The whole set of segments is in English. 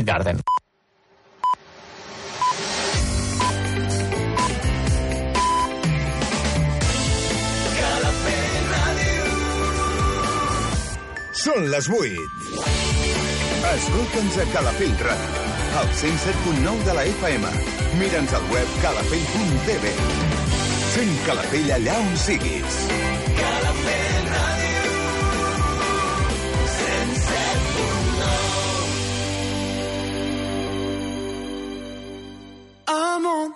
Garden. Són les 8. Escolta'ns a Calafell Ràdio, al 107.9 de la FM. Mira'ns al web calafell.tv. Sent Calafell allà on siguis. Calafell.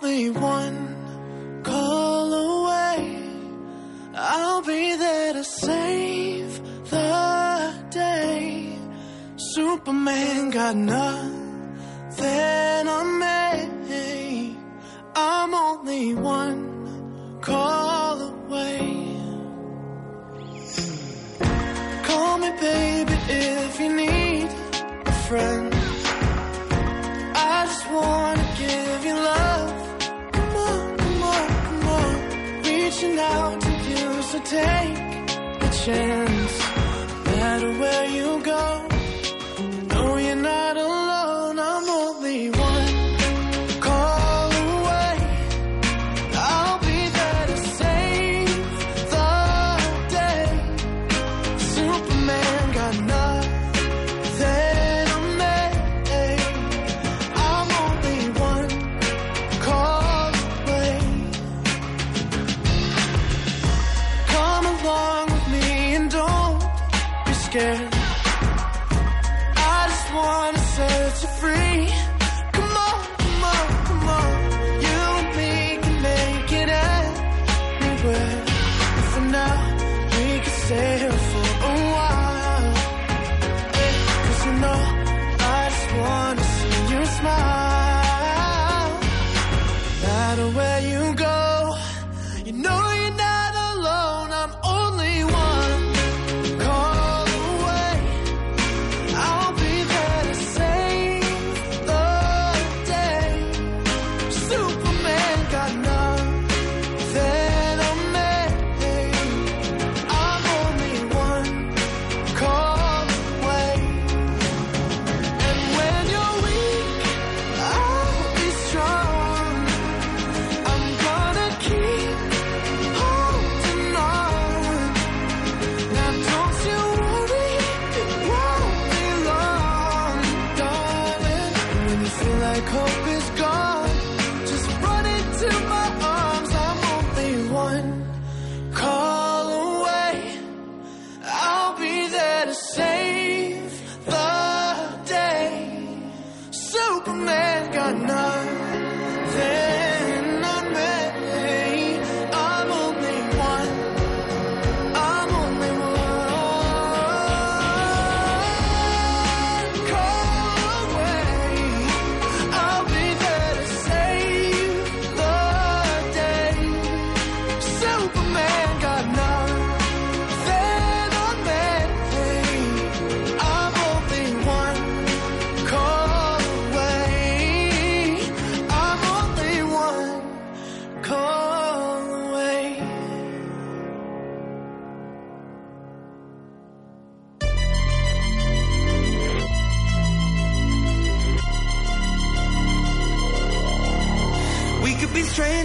only one call away. I'll be there to save the day. Superman got nothing on me. I'm only one call away. Call me, baby, if you need a friend. I just wanna give you love. reaching out to you, so take a chance. No matter where you go.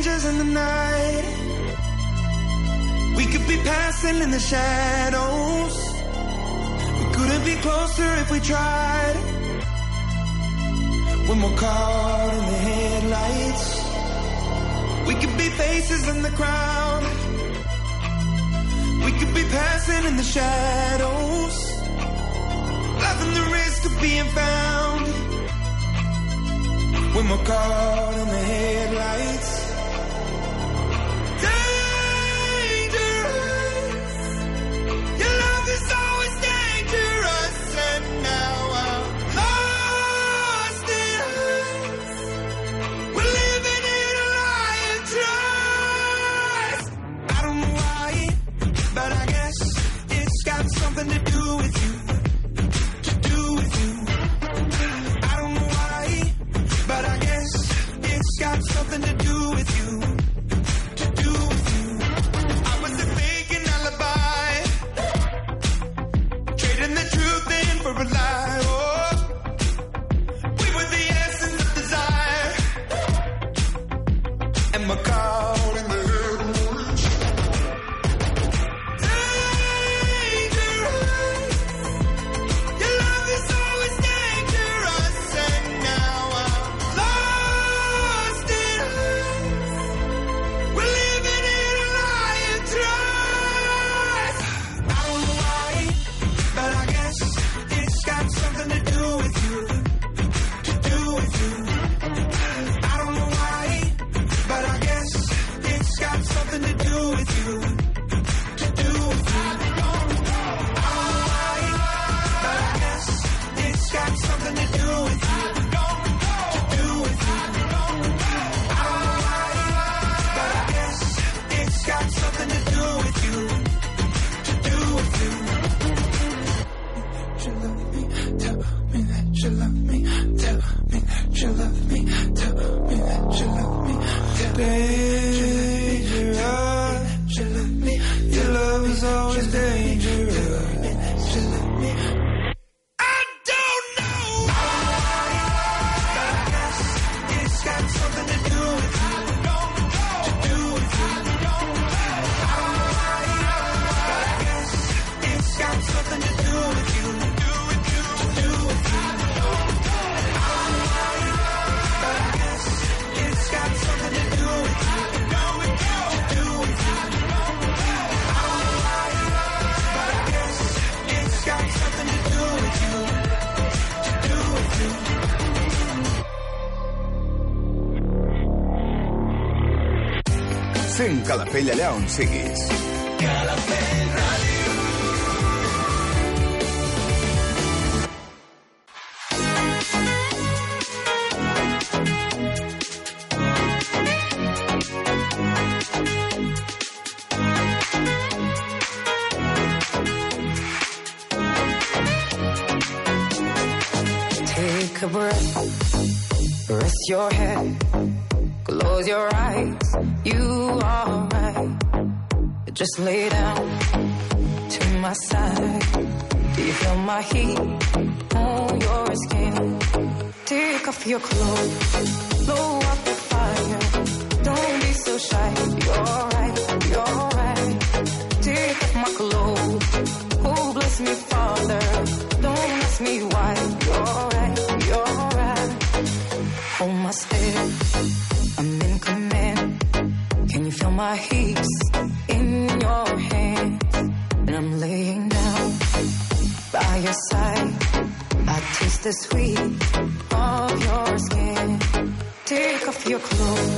strangers in the night. We could be passing in the shadows. We couldn't be closer if we tried. When we're caught in the headlights, we could be faces in the crowd. We could be passing in the shadows, laughing the risk of being found. When we're caught in the headlights. Calafell allà on siguis. my heat on your skin. Take off your clothes, blow up the fire. Don't be so shy, you're right, you're right. Take off my clothes, oh bless me, Father. Don't ask me why, you're right, you're right. Hold my step, I'm in command. Can you feel my heat? the sweet of your skin. Take off your clothes.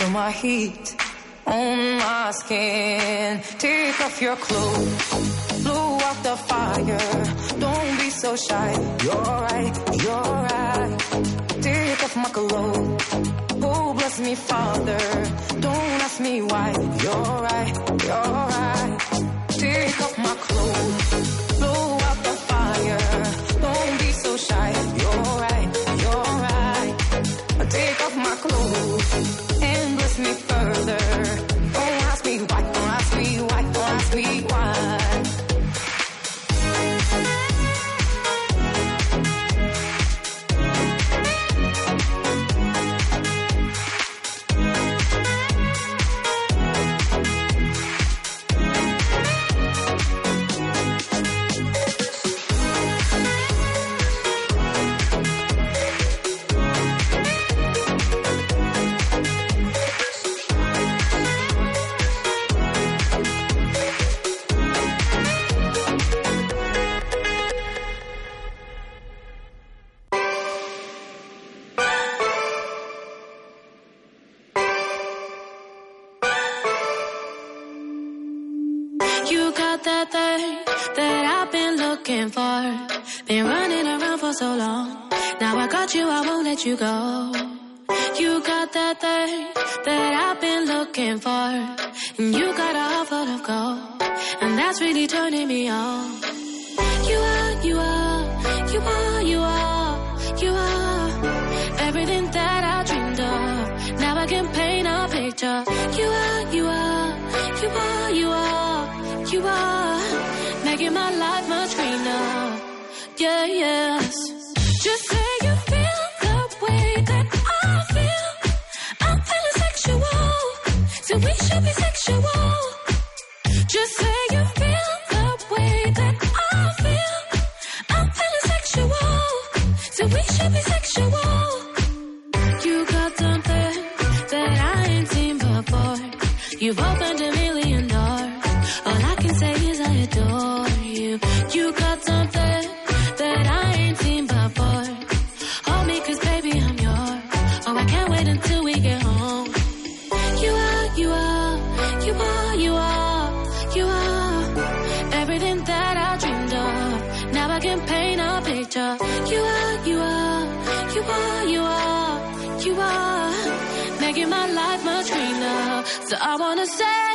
Feel my heat on my skin. Take off your clothes, blow out the fire. Don't be so shy. You're right, you're right. Take off my clothes. Oh, bless me, Father. Don't ask me why. You're right, you're right. Take off my clothes, blow out the fire. Don't be so shy. You're right, you're right. Take off my clothes me further. You've opened say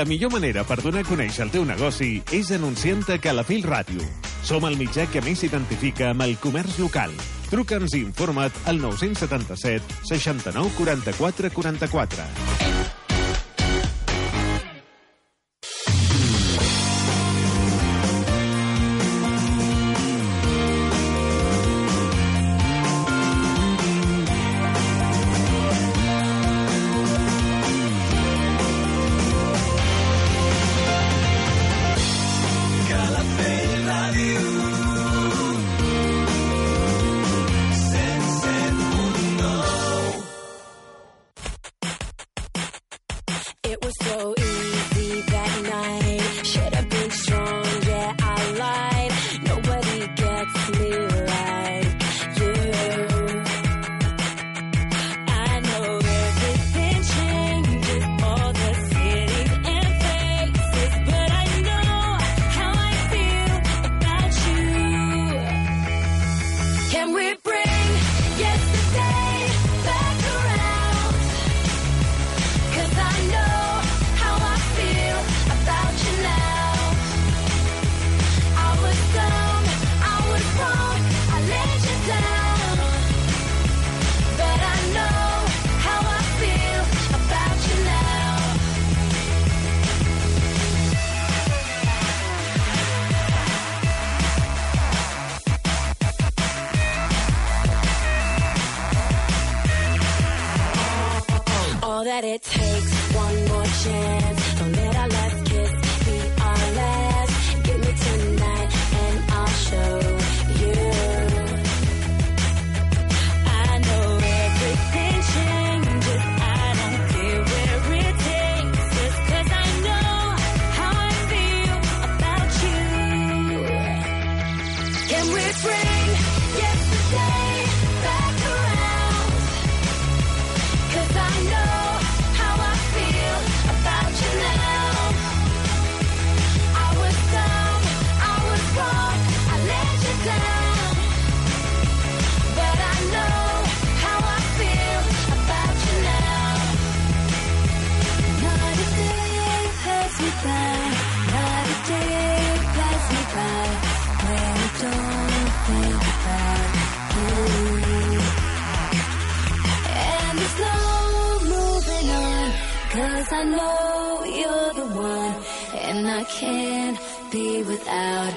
La millor manera per donar a conèixer el teu negoci és anunciant a Calafell Ràdio. Som el mitjà que més s'identifica amb el comerç local. Truca'ns i informa't al 977 69 44 44. that it takes one more chance. I know you're the one, and I can't be without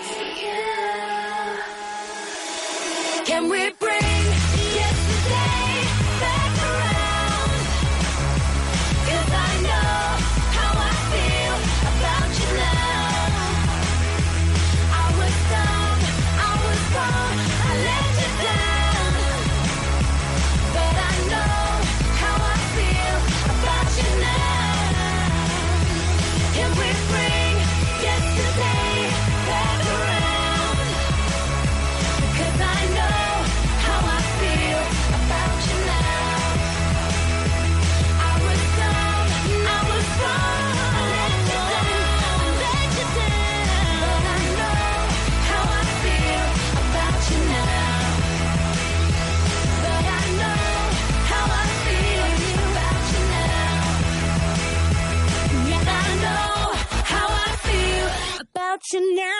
action now.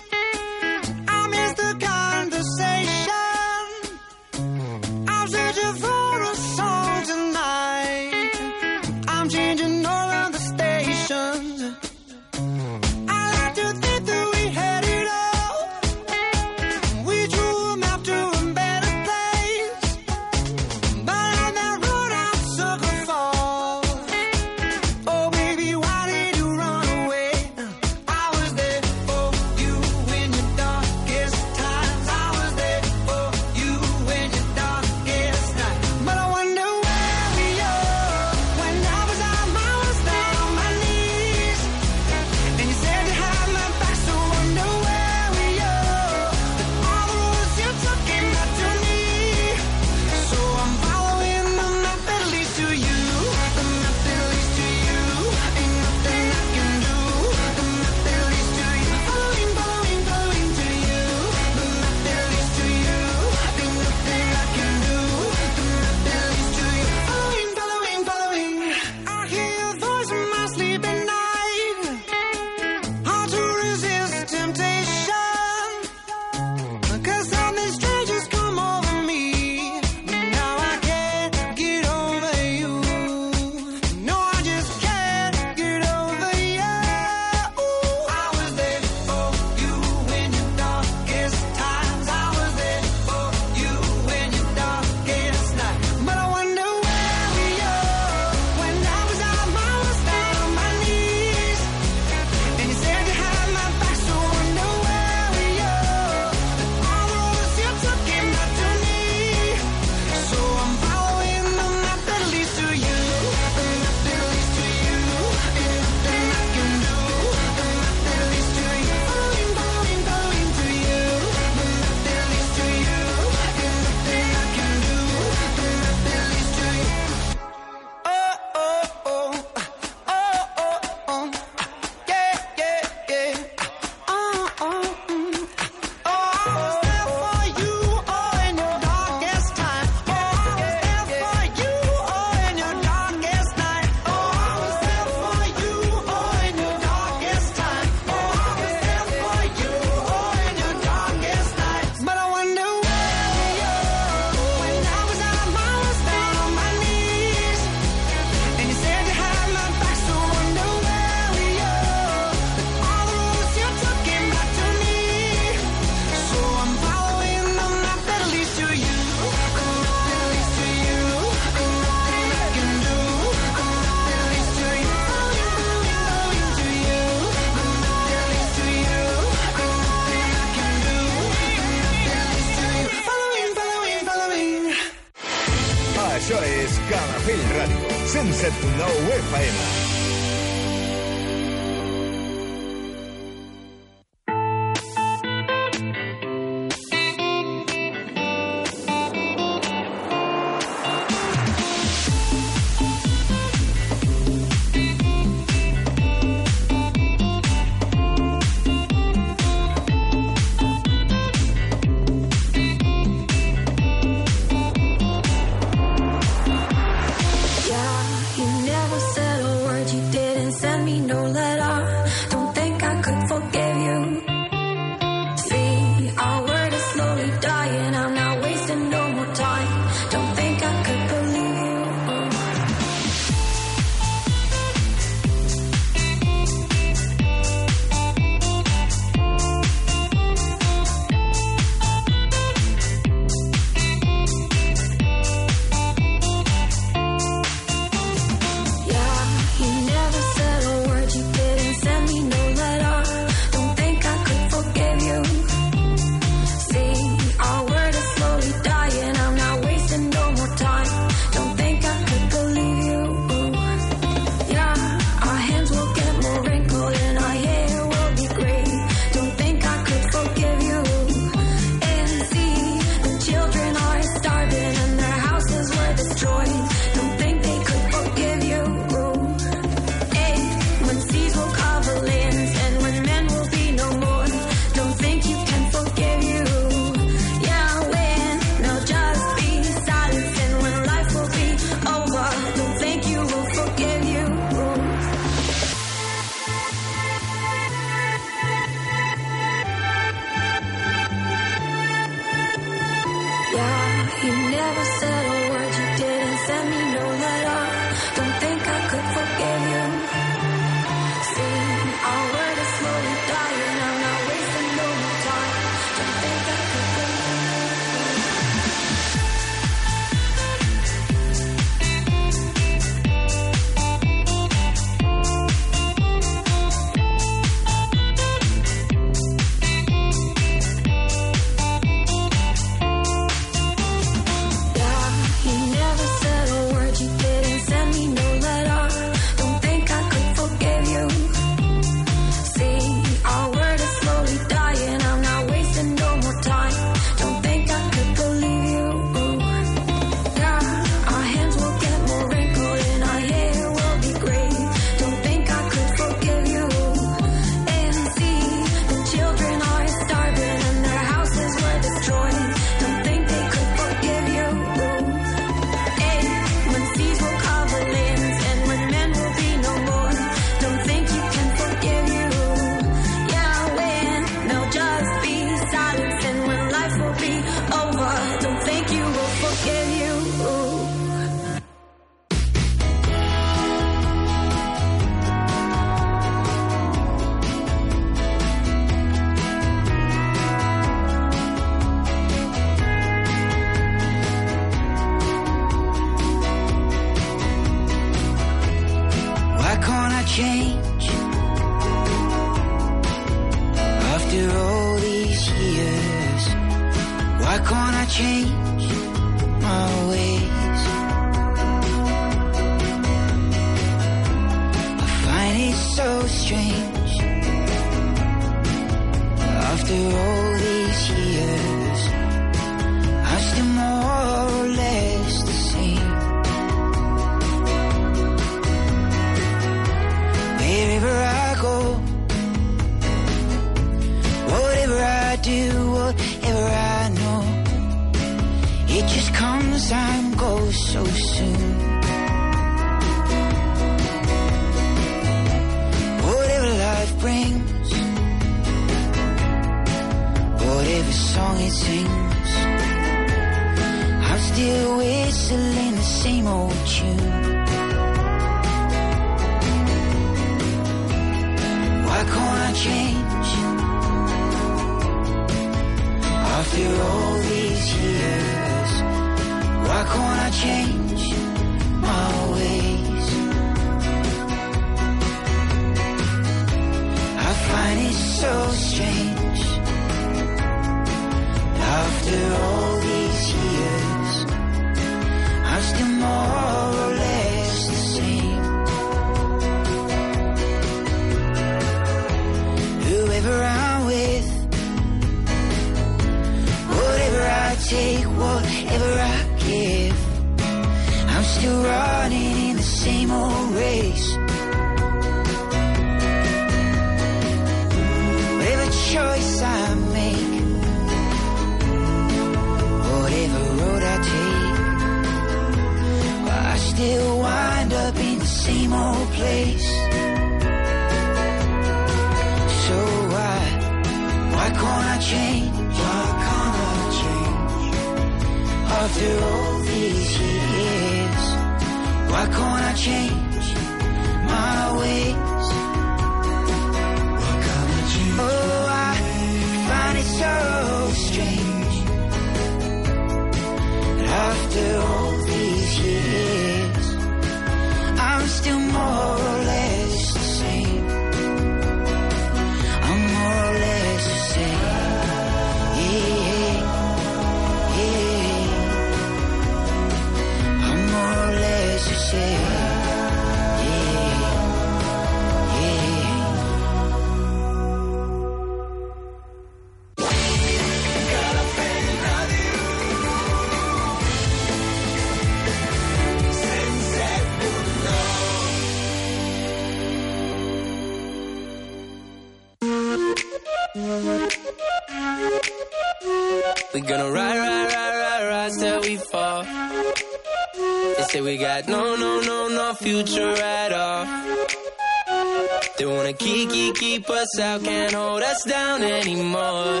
us out, can't hold us down anymore.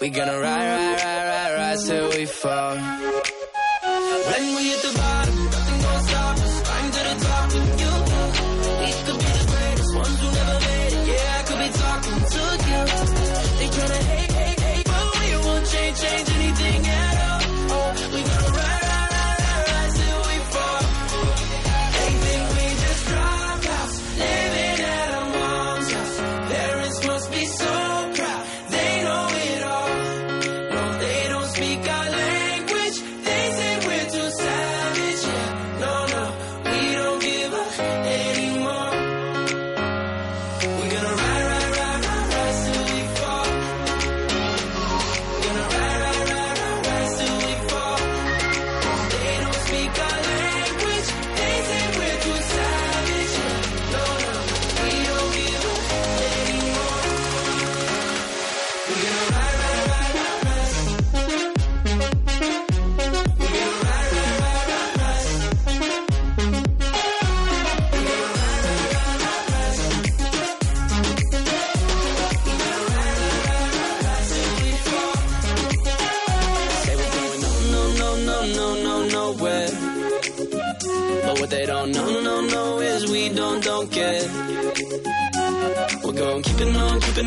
We gonna ride, ride, ride, ride, ride till we fall.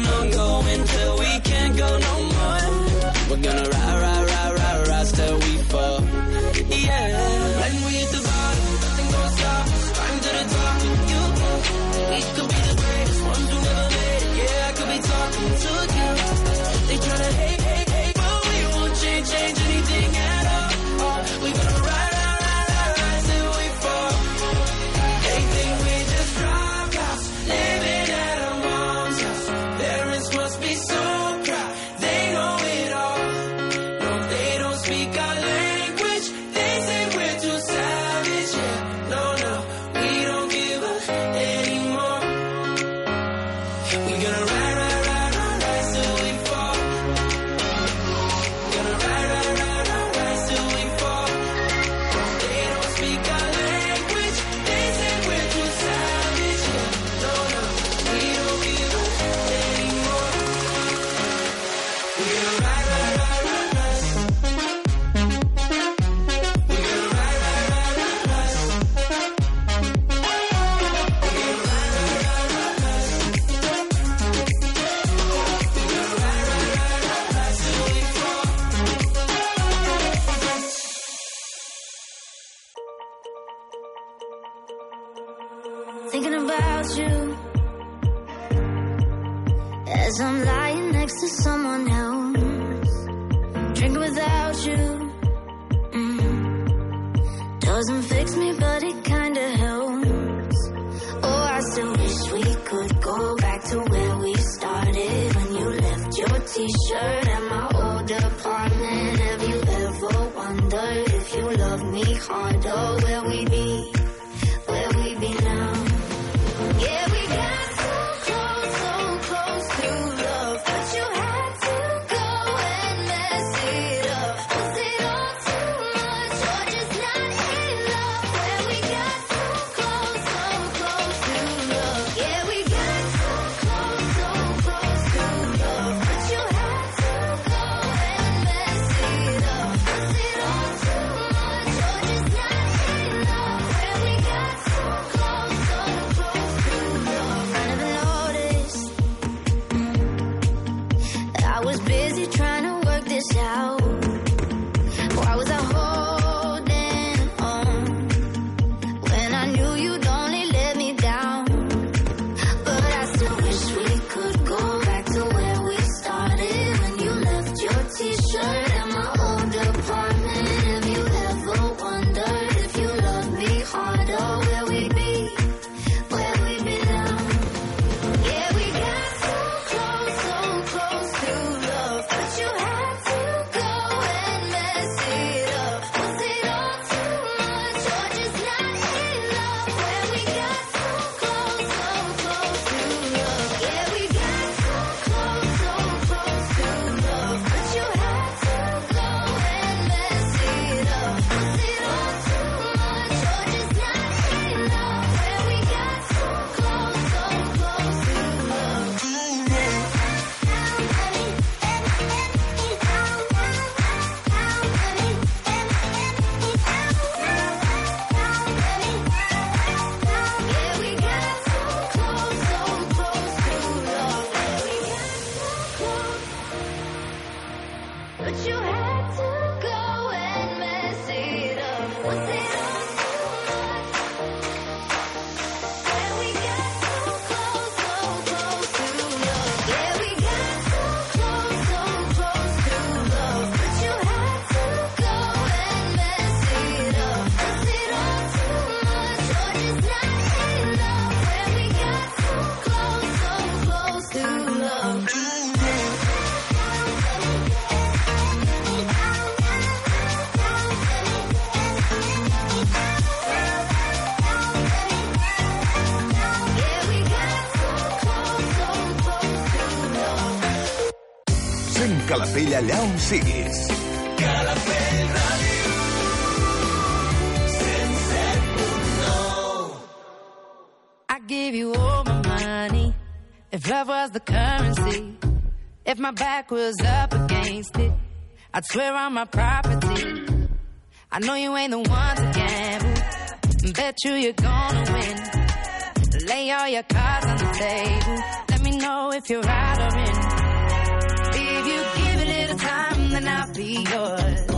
I'm going to you as I'm lying next to someone else, drinking without you. Mm. Doesn't fix me, but it kinda helps. Oh, I still wish we could go back to where we started when you left your T-shirt at my old apartment. Have you ever wondered if you love me harder, where we be? sigues. I you all my money. If love was the currency, if my back was up against it, I'd swear on my property. I know you ain't the one to gamble. Bet you you're gonna win. Lay all your cards on the table. Let me know if you're out or in. If you give it a little time and then I'll be yours.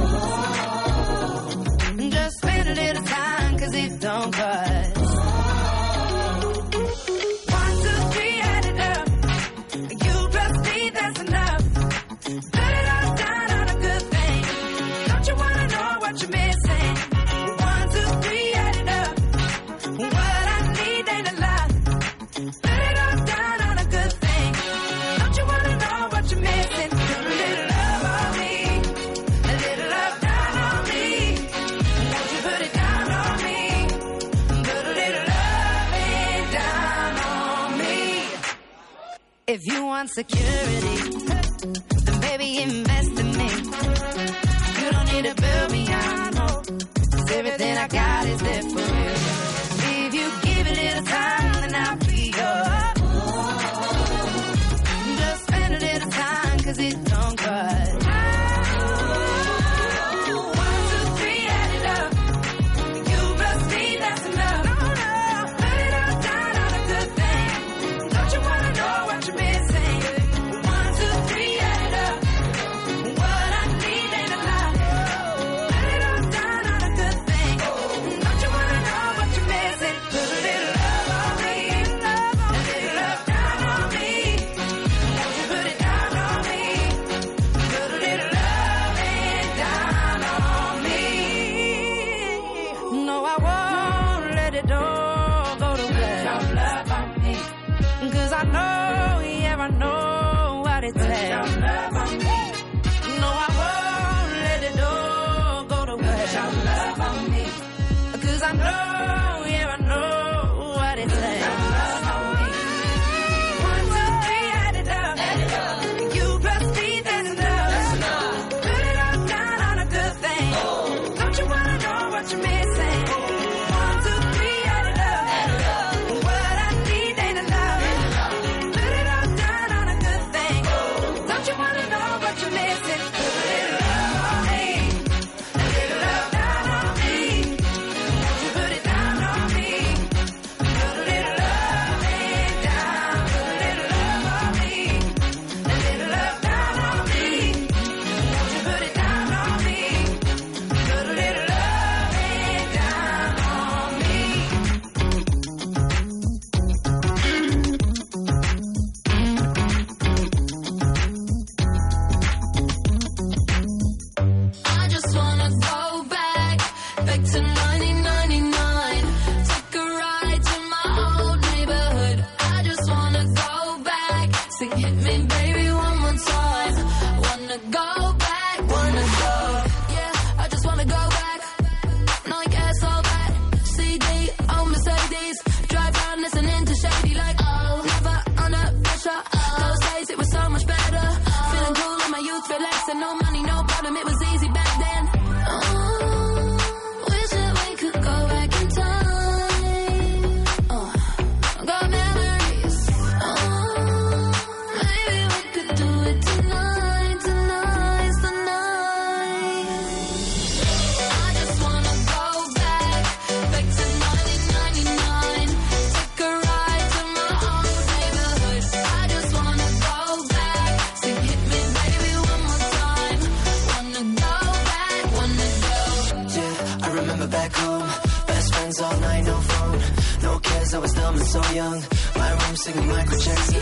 back home. Best friends all night, no phone. No cares, I was dumb and so young. My room singing Michael Jackson.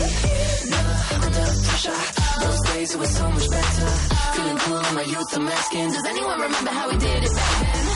Never under pressure. Those days it was so much better. Feeling cool in my youth, I'm asking. Does anyone remember how we did it back then?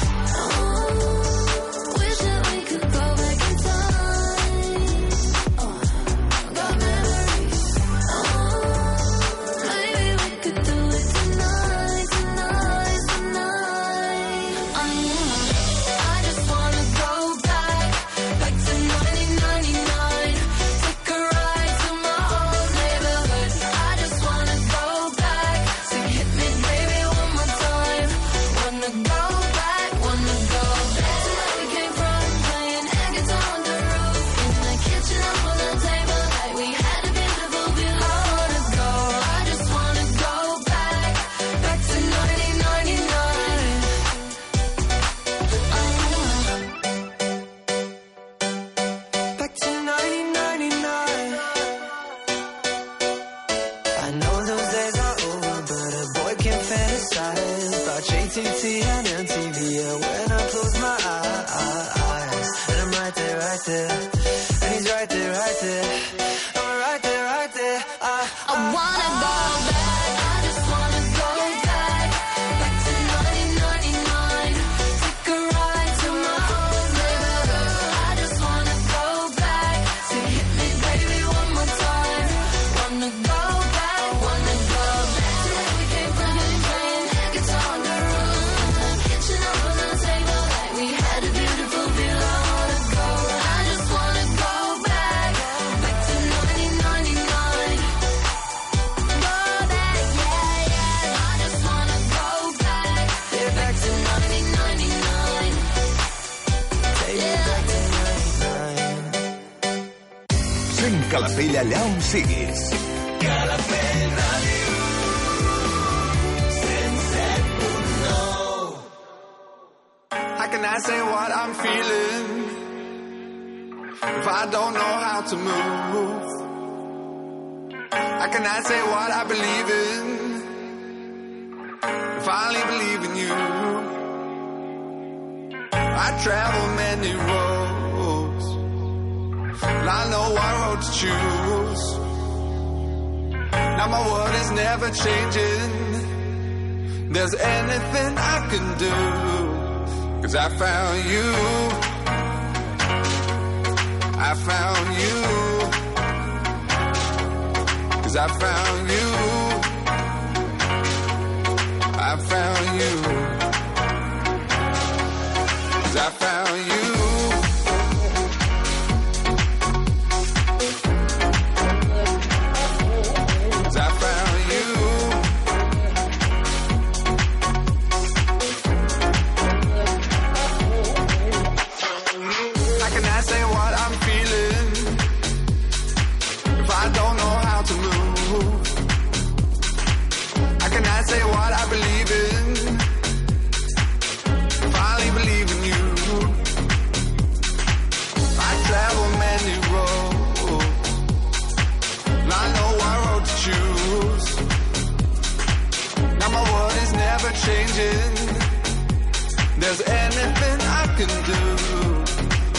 can do.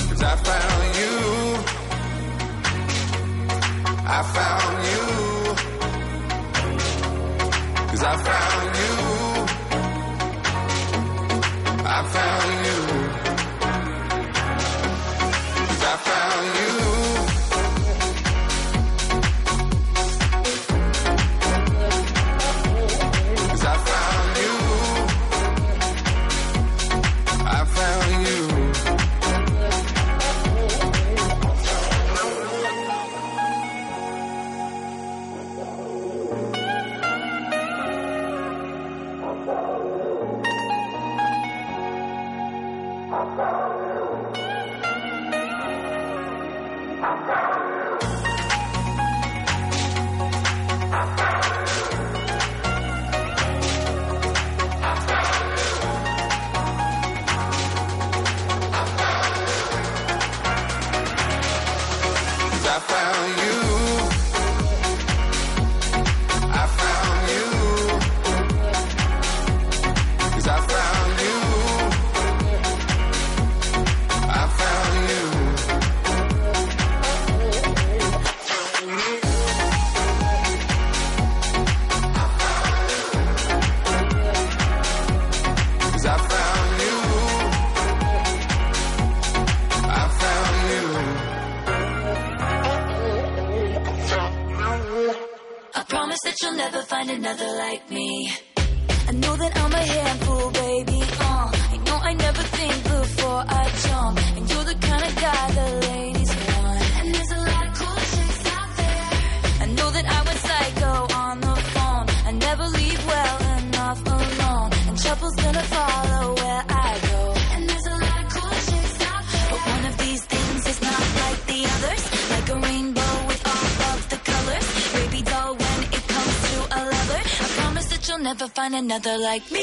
Cause I found you. I found you. Cause I found you. I found you. Cause I found you. another like me.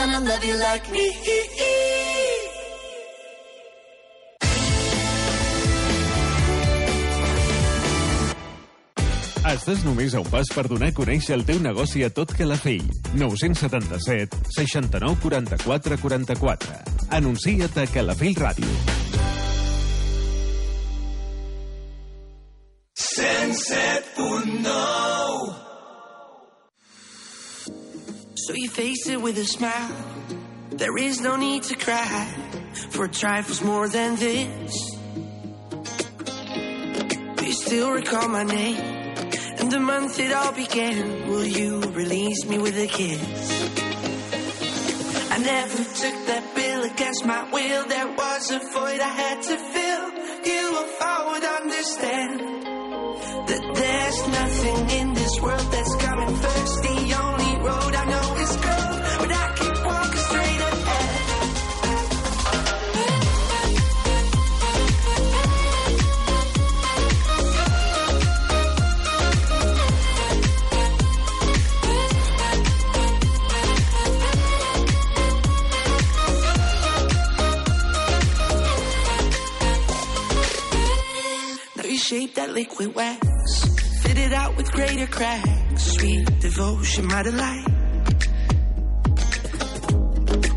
gonna love you like me. Estàs només a un pas per donar a conèixer el teu negoci a tot Calafell. 977 69 44 44. Anuncia't a Calafell Ràdio. So you face it with a smile. There is no need to cry for trifles more than this. Do you still recall my name and the month it all began? Will you release me with a kiss? I never took that bill against my will. There was a void I had to fill. You, if I would understand that there's nothing in this world that's coming first. The only road I know shape that liquid wax, fit it out with greater cracks. Sweet devotion, my delight.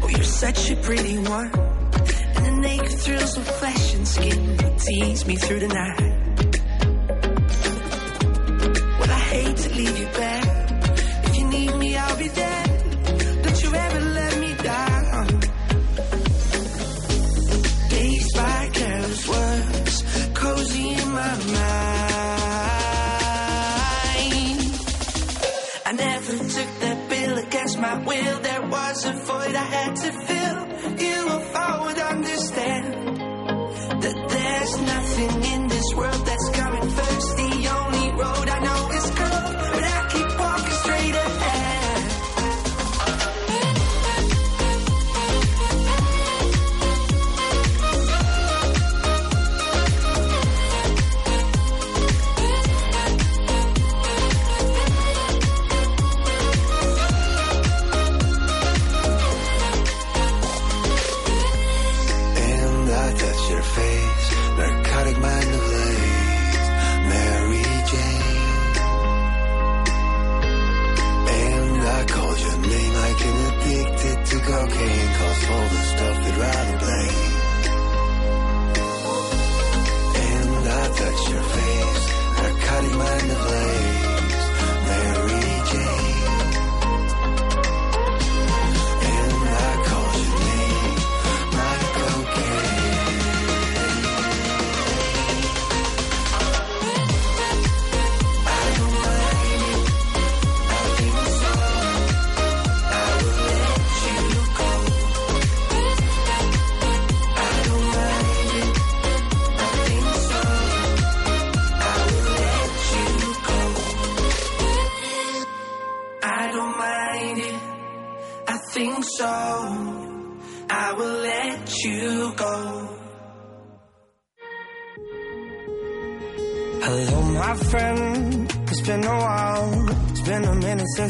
Oh, you're such a pretty one, and the naked thrills of flesh and skin tease me through the night. Well, I hate to leave you back. My will. There was a void I had to fill. You, if I would understand that there's nothing in this world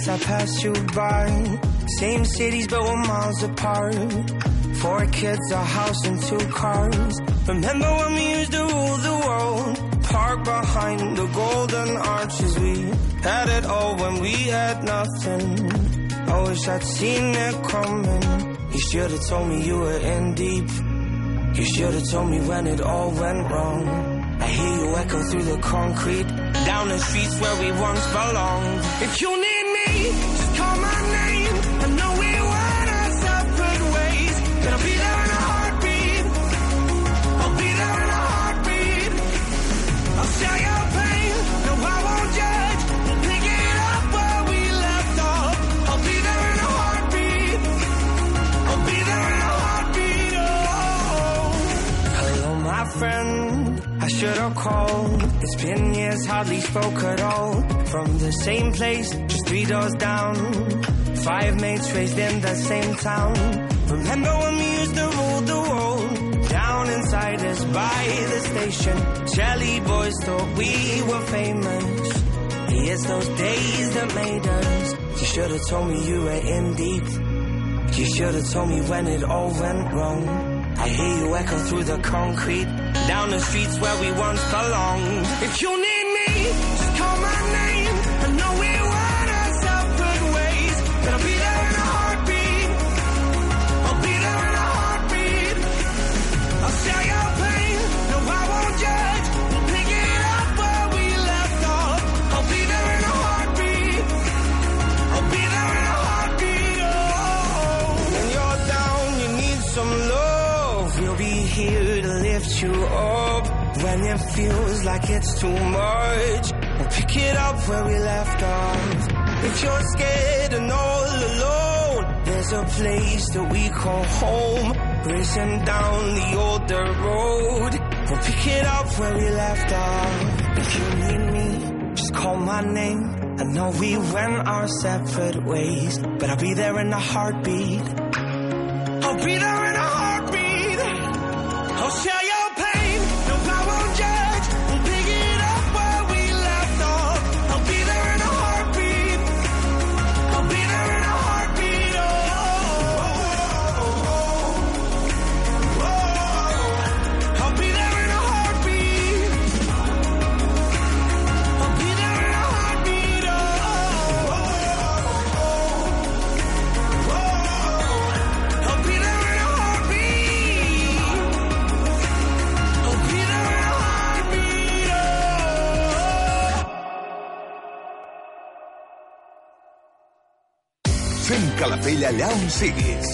a minute since I pass you by. Same cities, but we're miles apart. Four kids, a house, and two cars. Remember when we used to rule the world? Park behind the golden arches. We had it all when we had nothing. I wish I'd seen it coming. You should have told me you were in deep. You should have told me when it all went wrong. I hear you echo through the concrete, down the streets where we once belonged. If you need I know we went our separate ways, but I'll be there in a heartbeat. I'll be there in a heartbeat. I'll share your pain, no, I won't judge. We'll pick it up where we left off. I'll be there in a heartbeat. I'll be there in a heartbeat. Oh. Hello, my friend. I should have called. It's been years, hardly spoke at all. From the same place, three doors down. Five mates raised in the same town. Remember when we used to rule the world? Down inside us by the station. shelly boys thought we were famous. It's those days that made us. You should have told me you were in deep. You should have told me when it all went wrong. I hear you echo through the concrete. Down the streets where we once belonged. If you it feels like it's too much. We'll pick it up where we left off. If you're scared and all alone, there's a place that we call home. Racing down the old dirt road. We'll pick it up where we left off. If you need me, just call my name. I know we went our separate ways, but I'll be there in a heartbeat. I'll be there. Fem Calafell allà on siguis.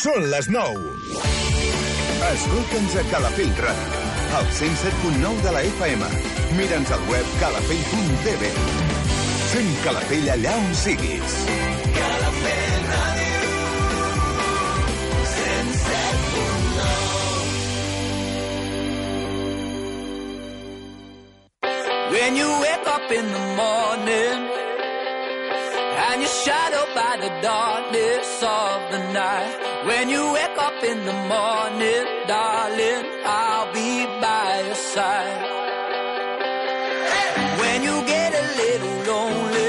Són les 9. Escolta'ns a Calafell Ràdio, al 107.9 de la FM. Mira'ns al web calafell.tv. Sent Calafell allà on siguis. Calafell Ràdio, 107.9. When you wake up in the morning shadowed by the darkness of the night. When you wake up in the morning, darling, I'll be by your side. When you get a little lonely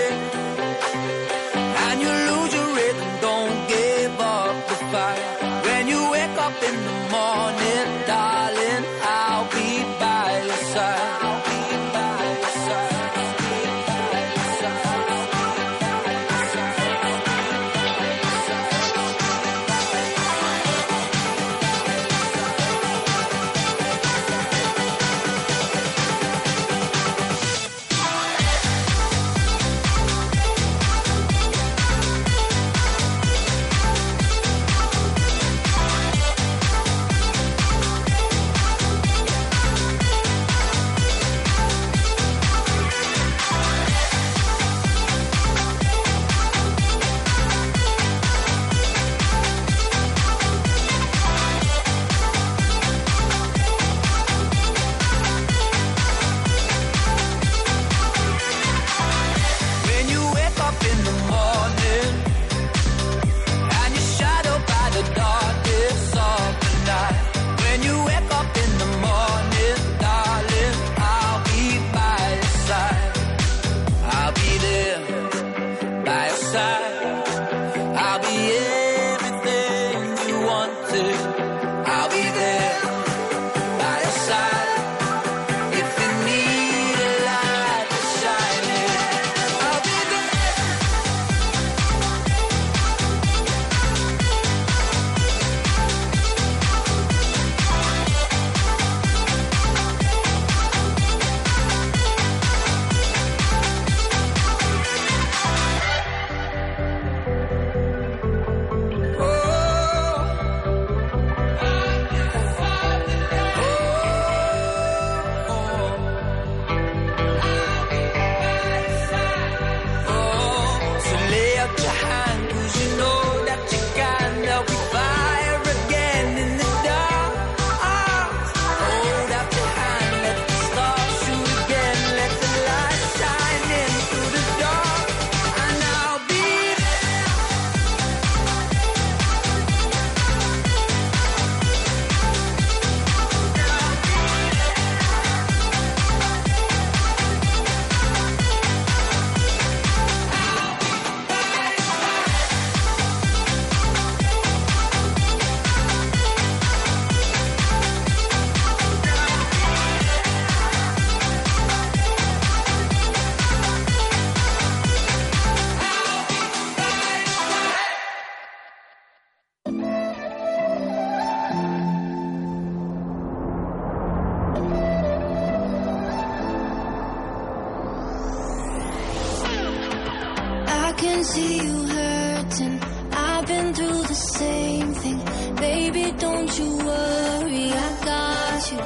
can see you hurting. I've been through the same thing. Baby, don't you worry, I got you.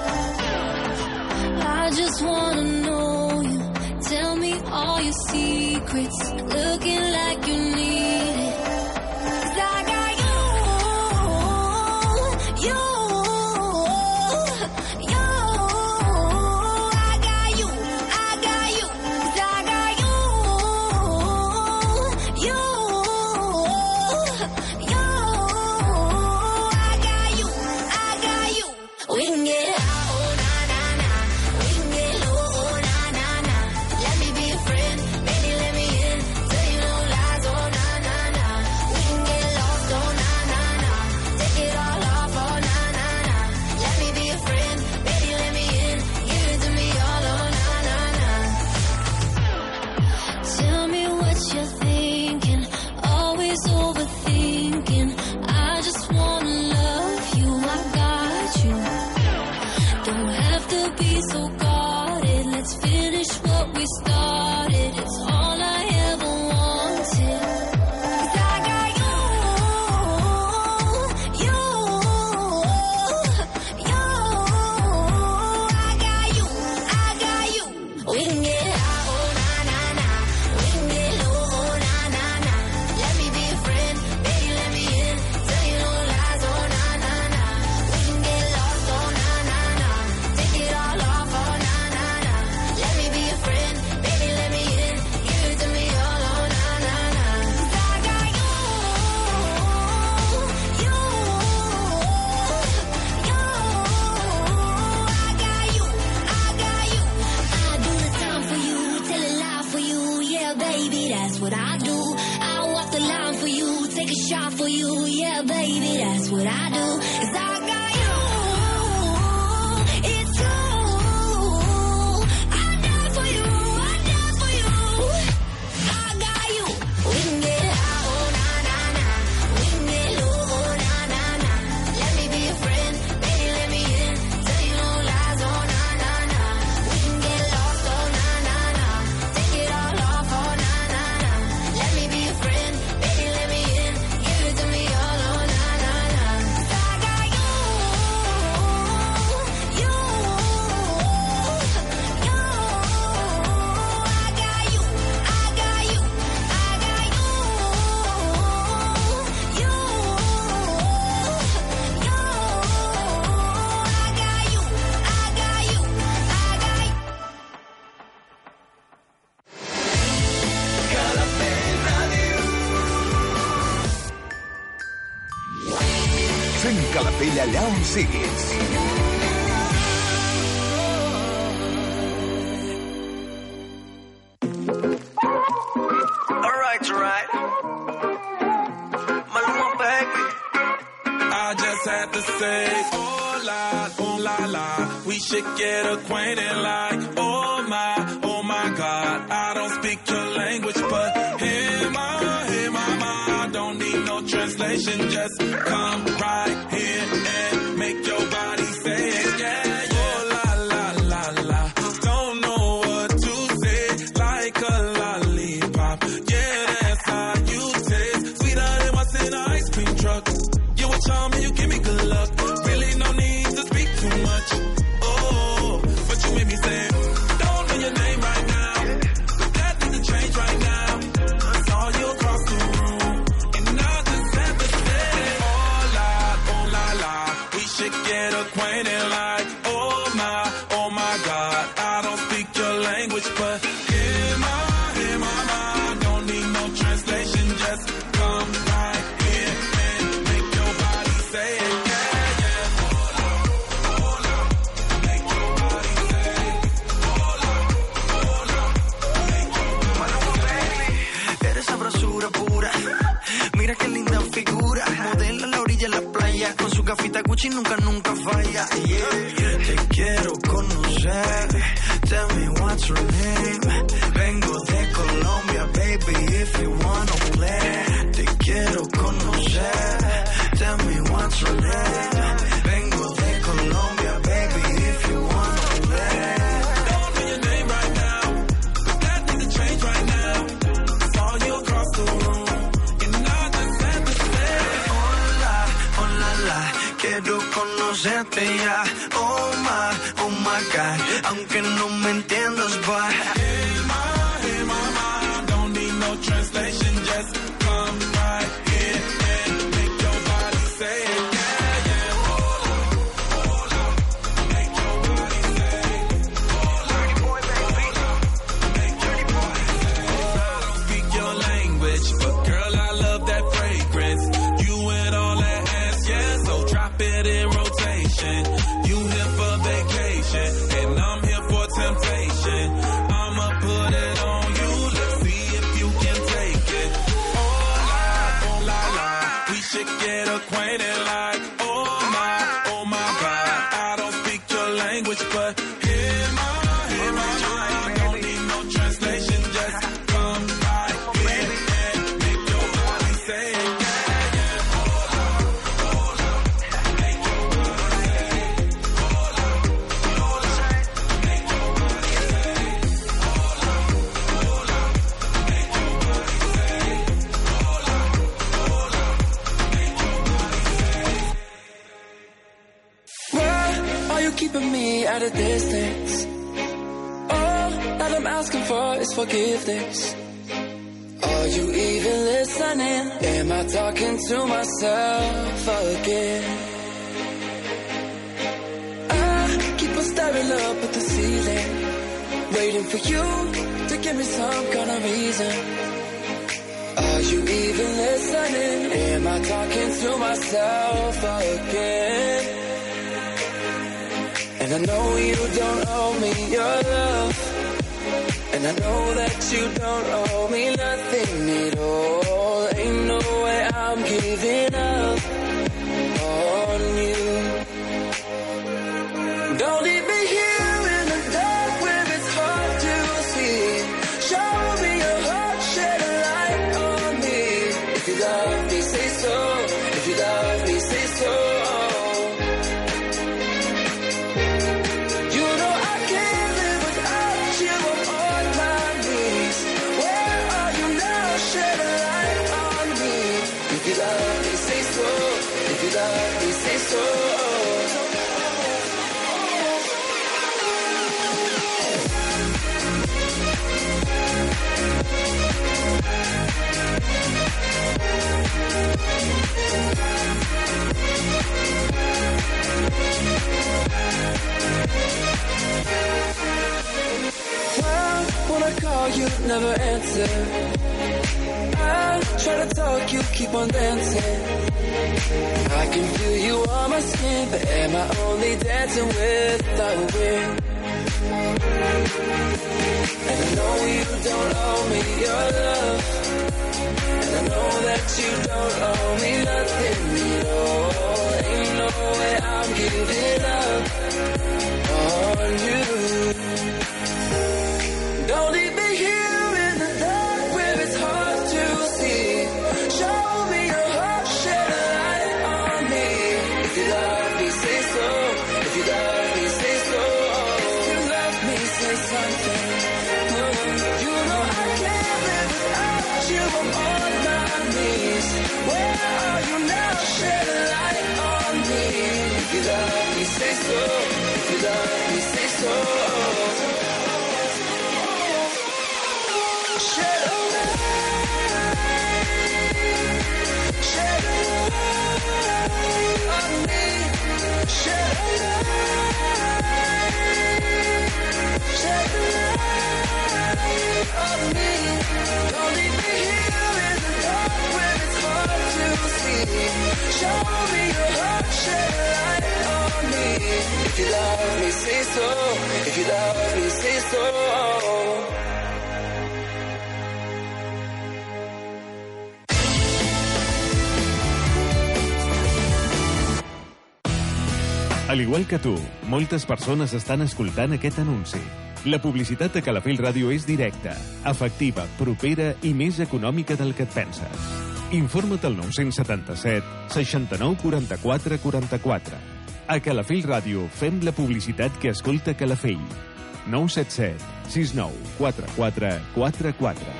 I just wanna know you. Tell me all your secrets. Looking so Igual que tu, moltes persones estan escoltant aquest anunci. La publicitat de Calafell Ràdio és directa, efectiva, propera i més econòmica del que et penses. Informa't al 977 69 44 44. A Calafell Ràdio fem la publicitat que escolta Calafell. 977 69 44 44.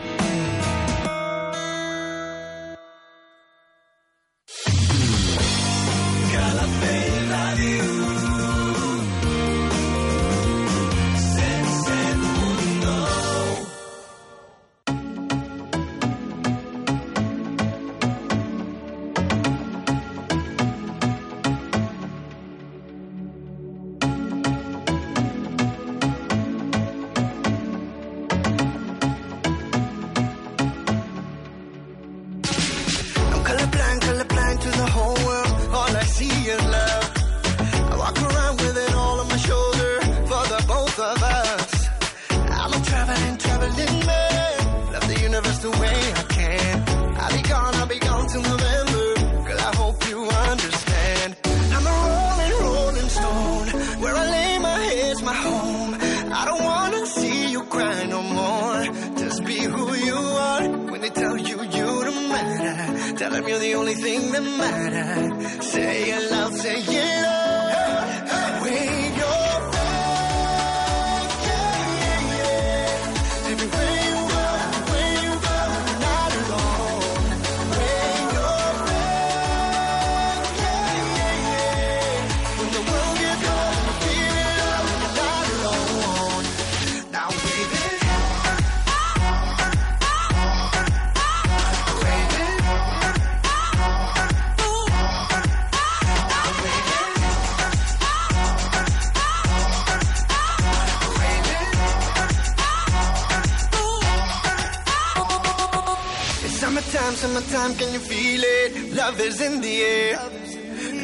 love is in the air.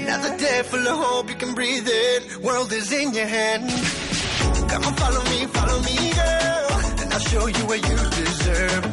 Another day full of hope, you can breathe it. World is in your hand. Come on, follow me, follow me, girl. And I'll show you what you deserve.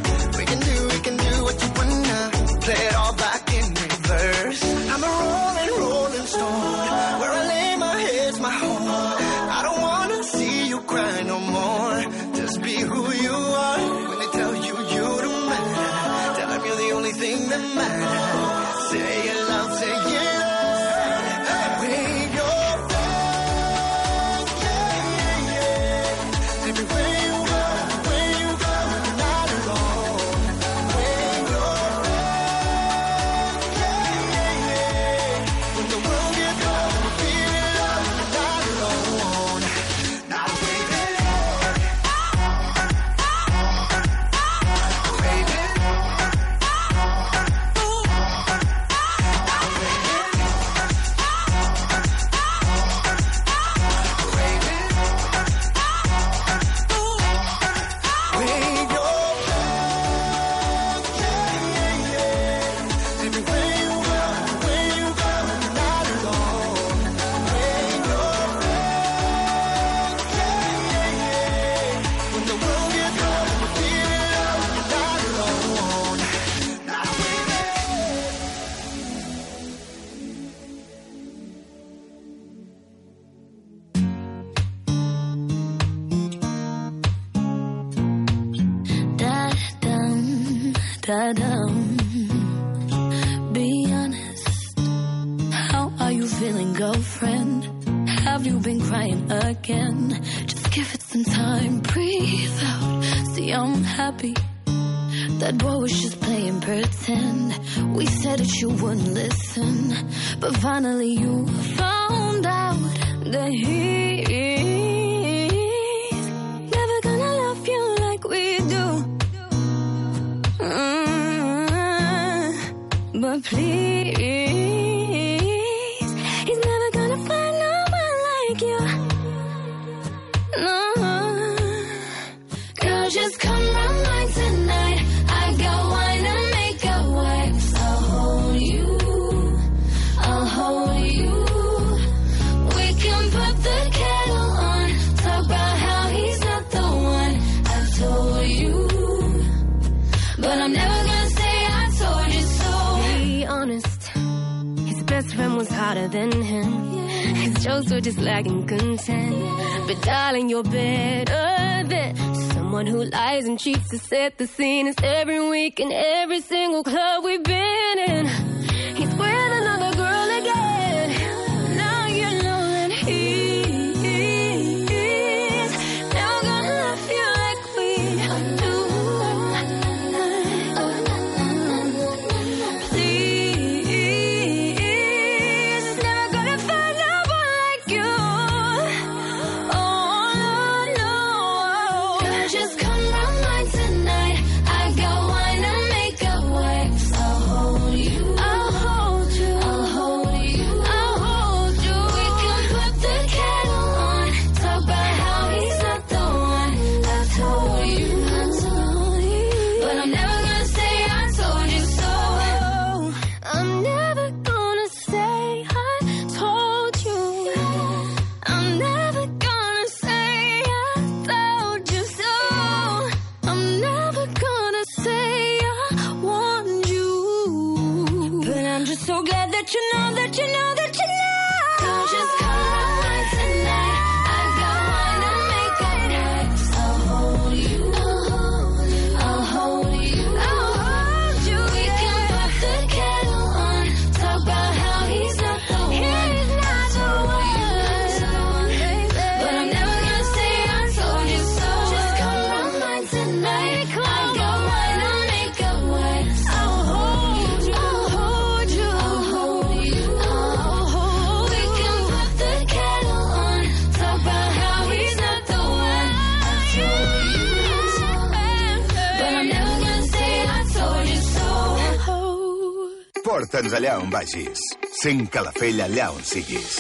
vagis. Sent Calafell allà on siguis.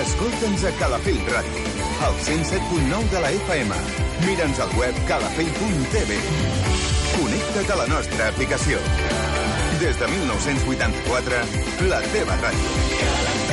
Escolta'ns a Calafell Ràdio, al 107.9 de la FM. Mira'ns al web calafell.tv. Connecta't a la nostra aplicació. Des de 1984, la teva ràdio.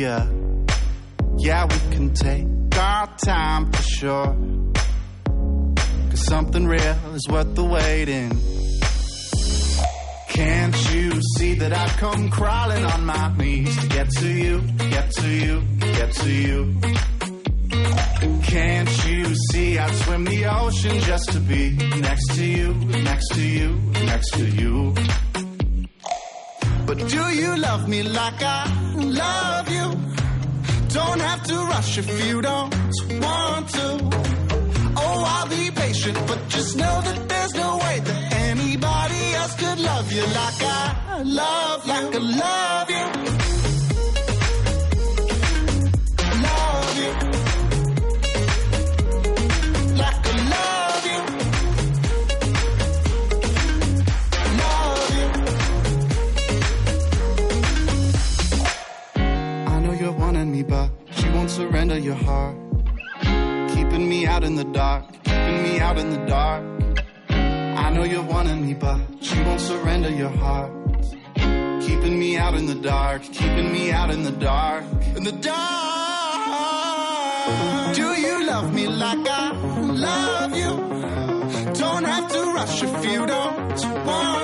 Yeah, we can take our time for sure. Cause something real is worth the waiting. Can't you see that I've come crawling on my knees to get to you? spark, keeping me out in the dark. In the dark. Do you love me like I love you? Don't have to rush if you don't want.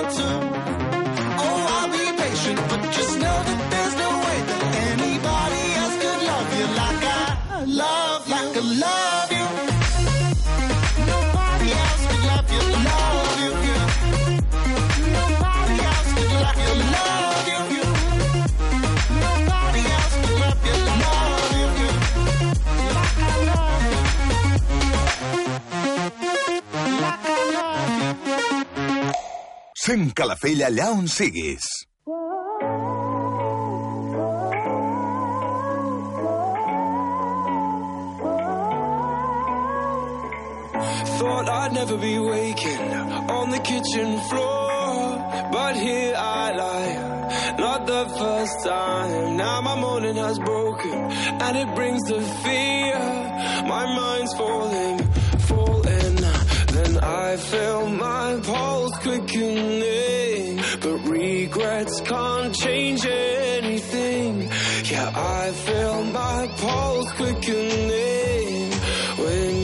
Fem Calafell allà on siguis. Thought I'd never be waking on the kitchen floor, but here I lie, not the first time. Now my morning has broken, and it brings the fear. My mind's falling. I feel my pulse quickening, but regrets can't change anything. Yeah, I feel my pulse quickening when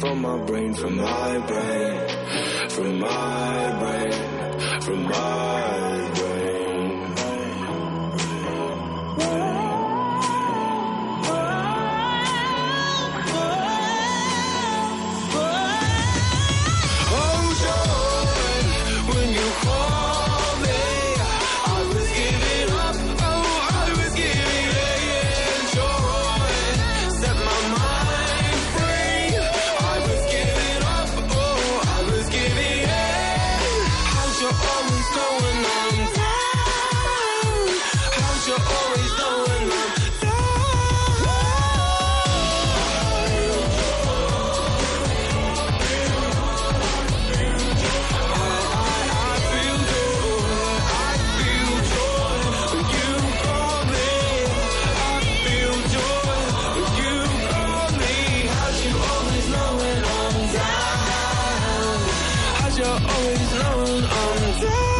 from my brain, from my brain, from my brain. cause you're always known I'm dead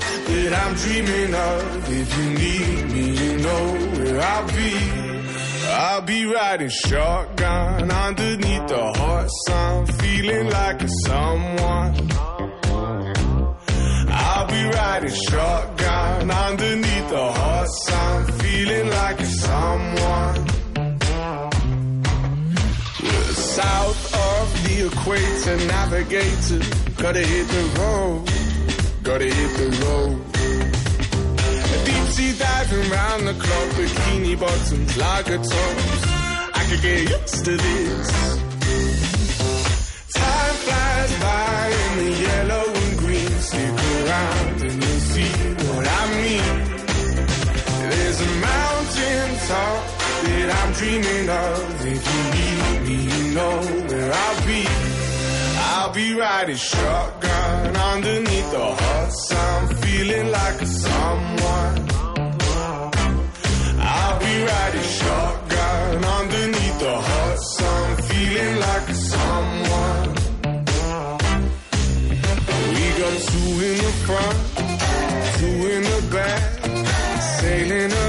that I'm dreaming of. If you need me, you know where I'll be. I'll be riding shotgun underneath the hot sun, feeling like a someone. I'll be riding shotgun underneath the hot sun, feeling like a someone. South of the equator, navigator, gotta hit the road gotta hit the road. A deep sea diving round the clock, bikini bottoms, lager tops. I could get used to this. Time flies by in the yellow and green. Stick around and you'll see what I mean. There's a mountain top that I'm dreaming of. If you need me, you know where I'll be. I'll be riding shotgun underneath the hot sun, feeling like a someone. I'll be riding shotgun underneath the hot sun, feeling like a someone. We got two in the front, two in the back, sailing.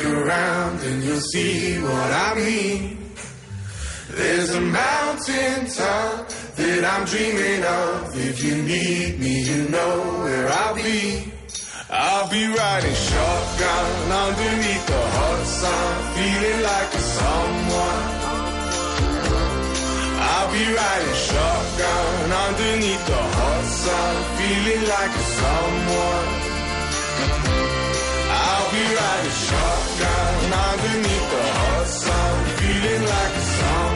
Stick around and you'll see what I mean. There's a mountain top that I'm dreaming of. If you need me, you know where I'll be. I'll be riding shotgun underneath the hot sun, feeling like a someone. I'll be riding shotgun underneath the hot sun, feeling like a someone like a shotgun beneath the hot sun, feeling like a song.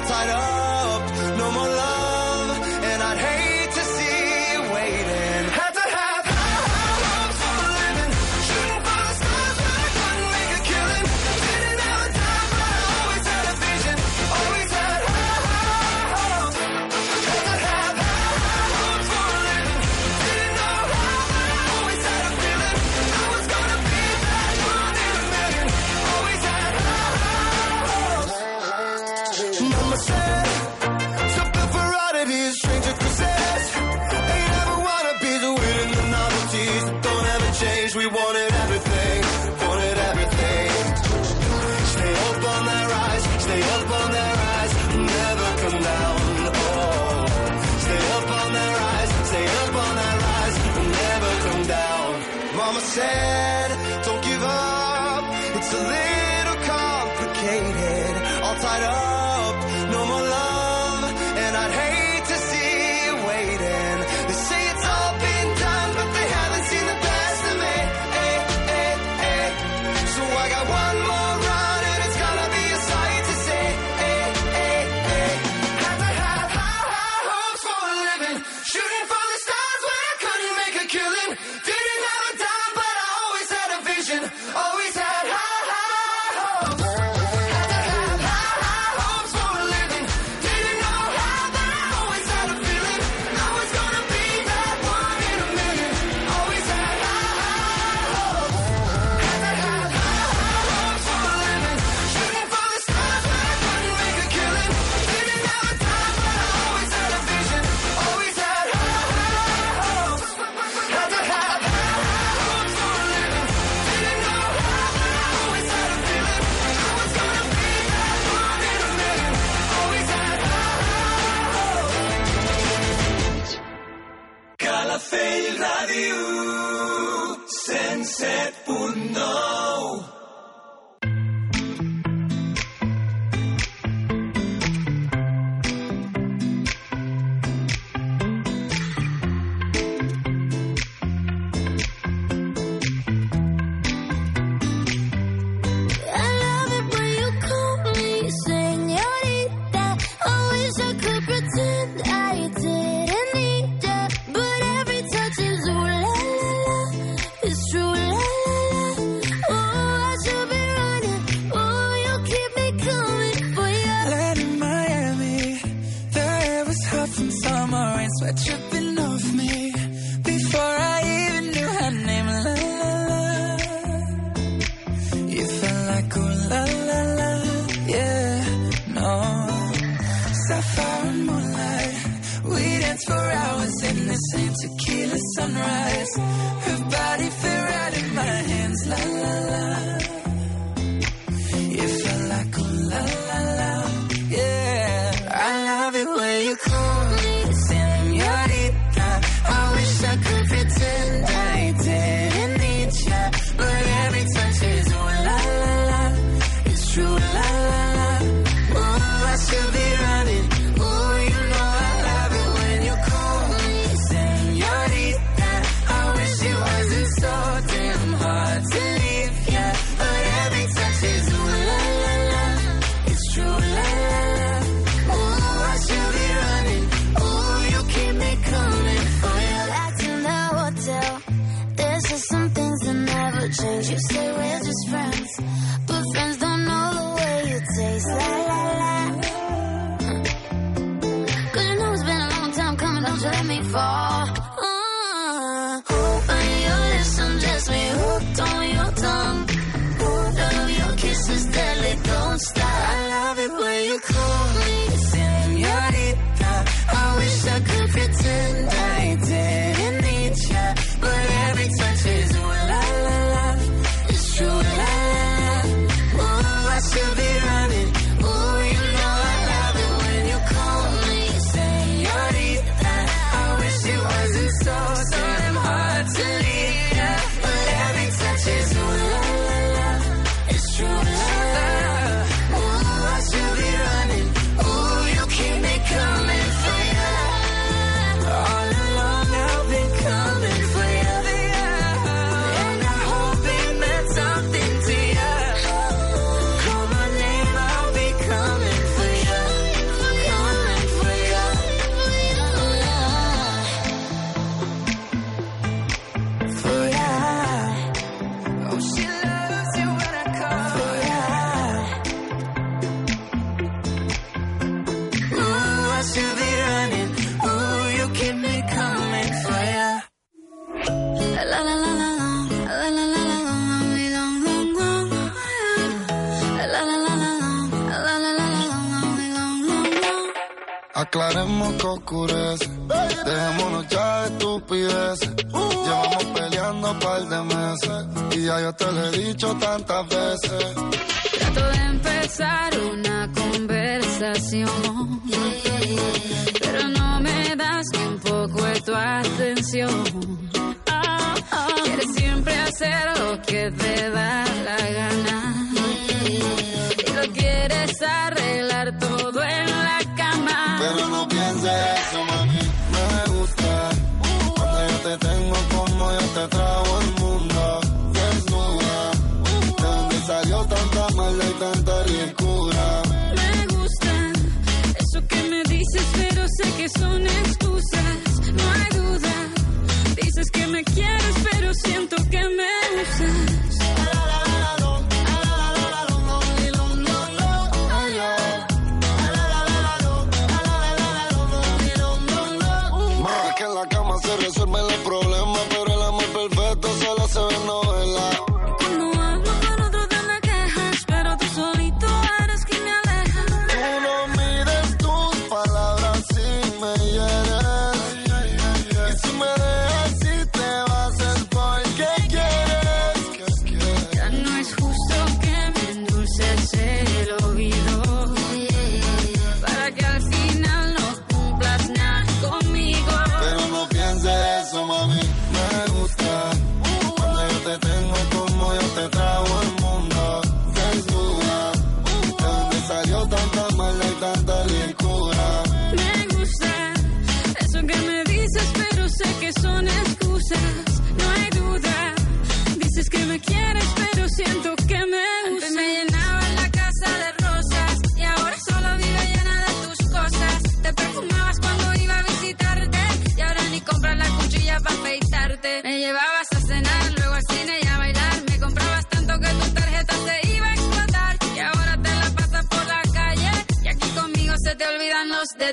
all tied up.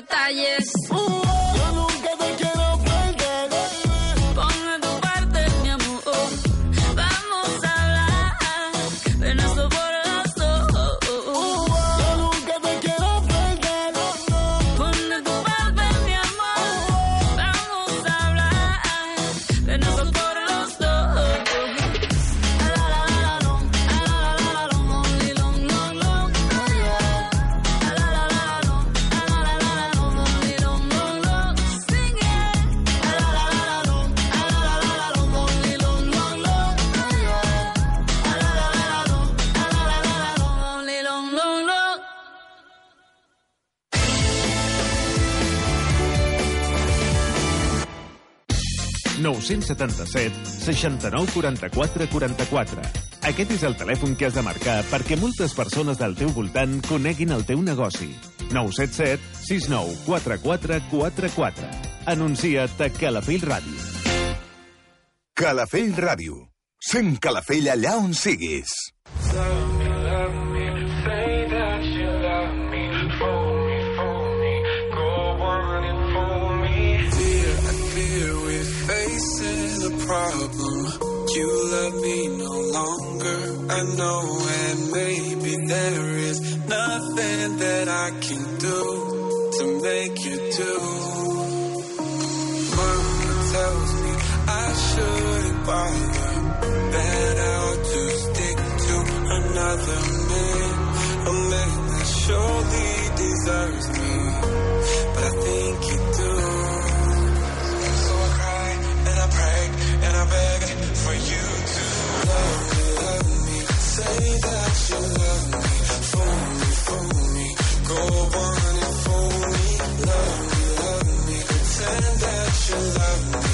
大爷。977 69 44 44. Aquest és el telèfon que has de marcar perquè moltes persones del teu voltant coneguin el teu negoci. 977 69 44 44. Anuncia't a Calafell Ràdio. Calafell Ràdio. Sent Calafell allà on siguis. Fear, love me no longer. I know, and maybe there is nothing that I can do to make you do. Mama tells me I shouldn't bother. That I'll just stick to another man, a man that surely deserves me. But I think you do. So I cry and I pray and I beg for you love me.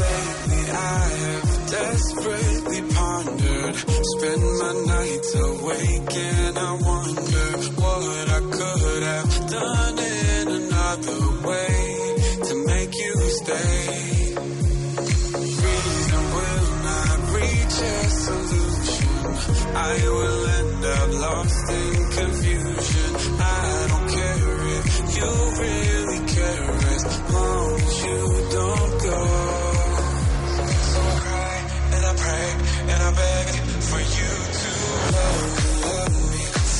Lately I have desperately pondered. Spend my nights awake and I wonder What I could have done in another way To make you stay. Reason will not reach a solution. I will end up lost in confusion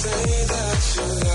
Say that you love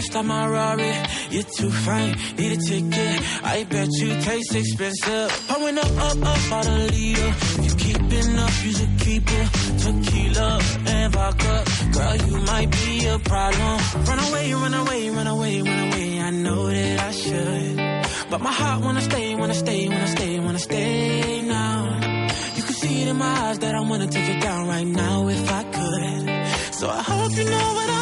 Just like my Rari. You're too fine, need a ticket. I bet you taste expensive. Pouring up, up, up, out a leader. If you keeping up, you should keep it. Tequila and vodka. Girl, you might be a problem. Run away, run away, run away, run away. I know that I should. But my heart wanna stay, wanna stay, wanna stay, wanna stay now. You can see it in my eyes that I wanna take it down right now if I could. So I hope you know what I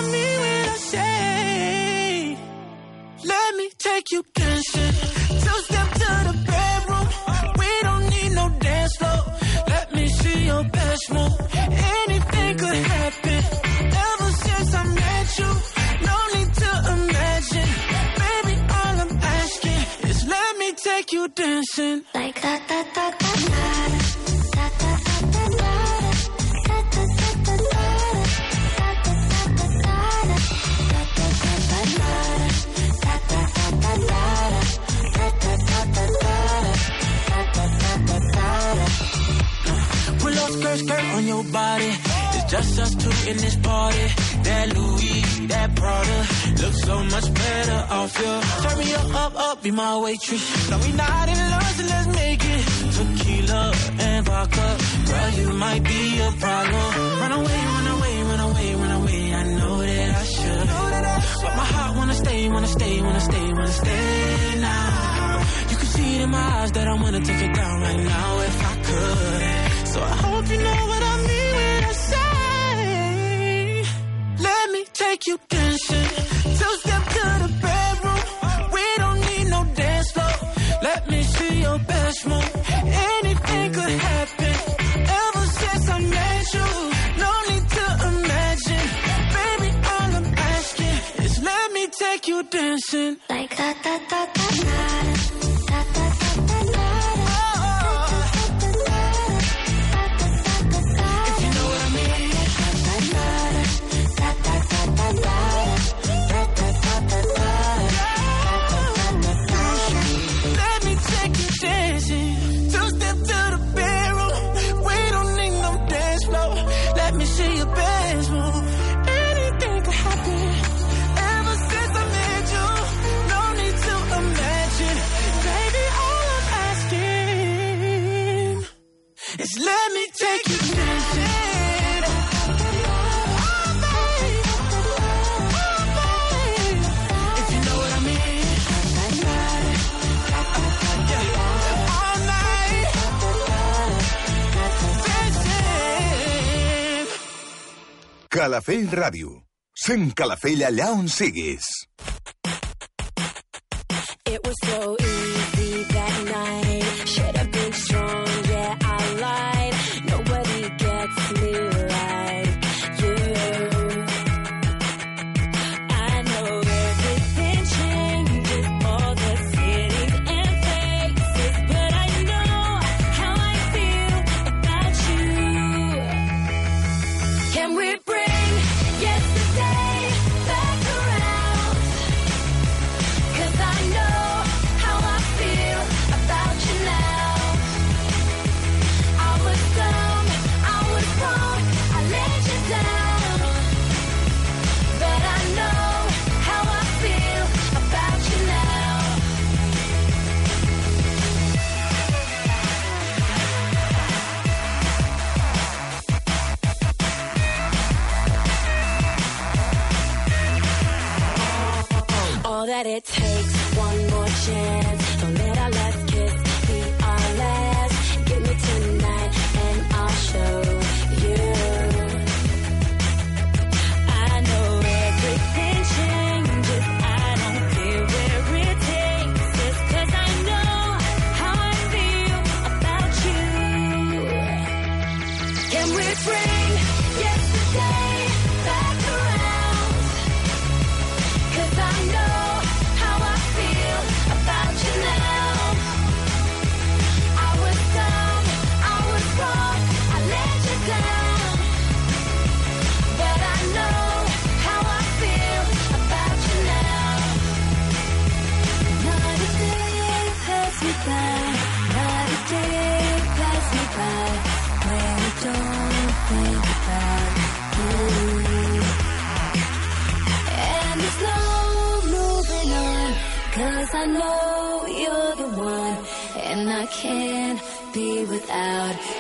Calafell Ràdio. Sent Calafell allà on siguis. It. let it. be without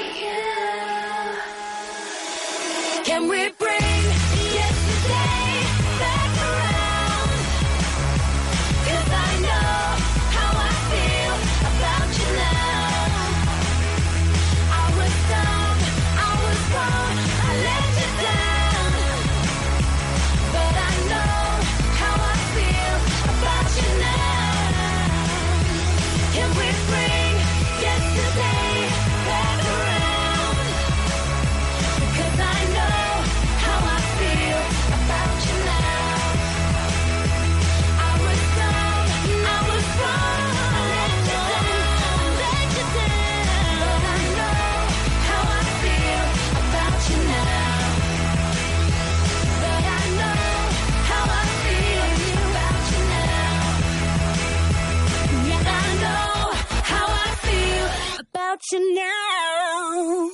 you now.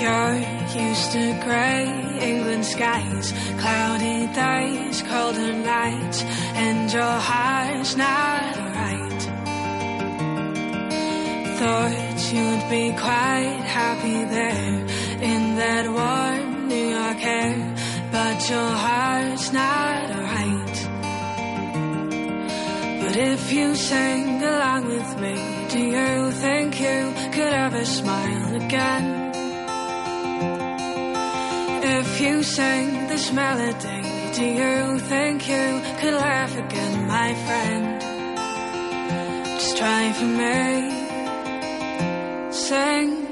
You're used to grey England skies, cloudy days, colder nights, and your heart's not right. Thought you'd be quite happy there in that warm New York air, but your heart's not right. But if you sang a along with me, do you think you could ever smile again? If you sing this melody, do you think you could laugh again, my friend? Just try for me. Sing.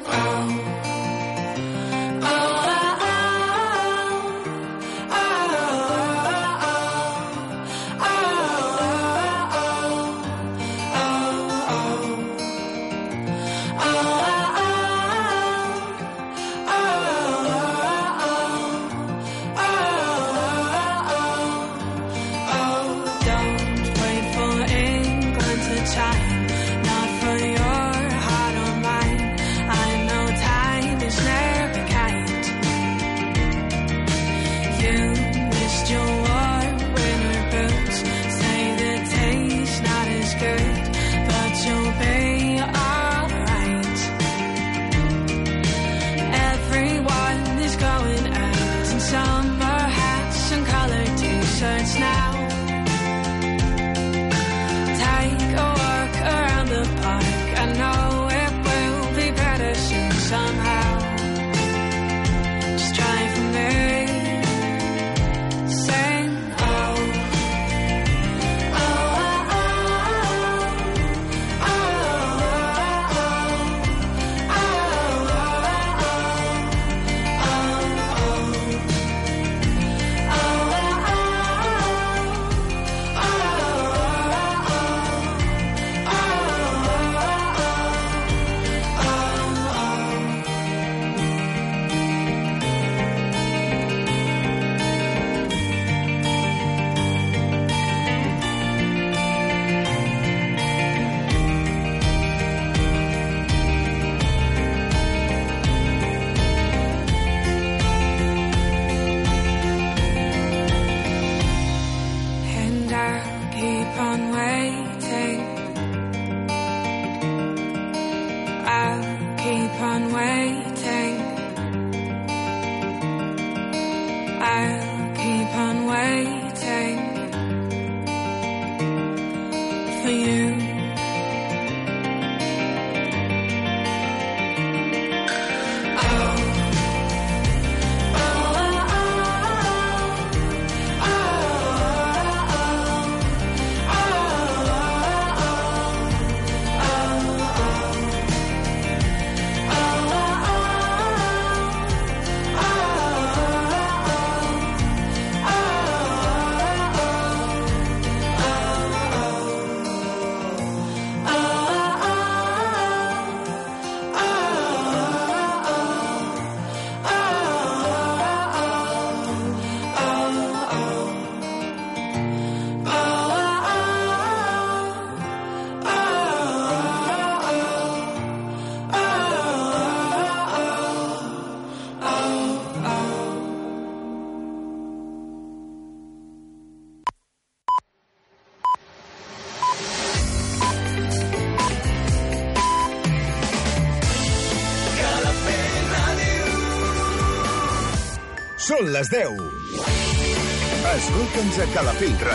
Les 10. Escolta'ns a Calafell Ràdio.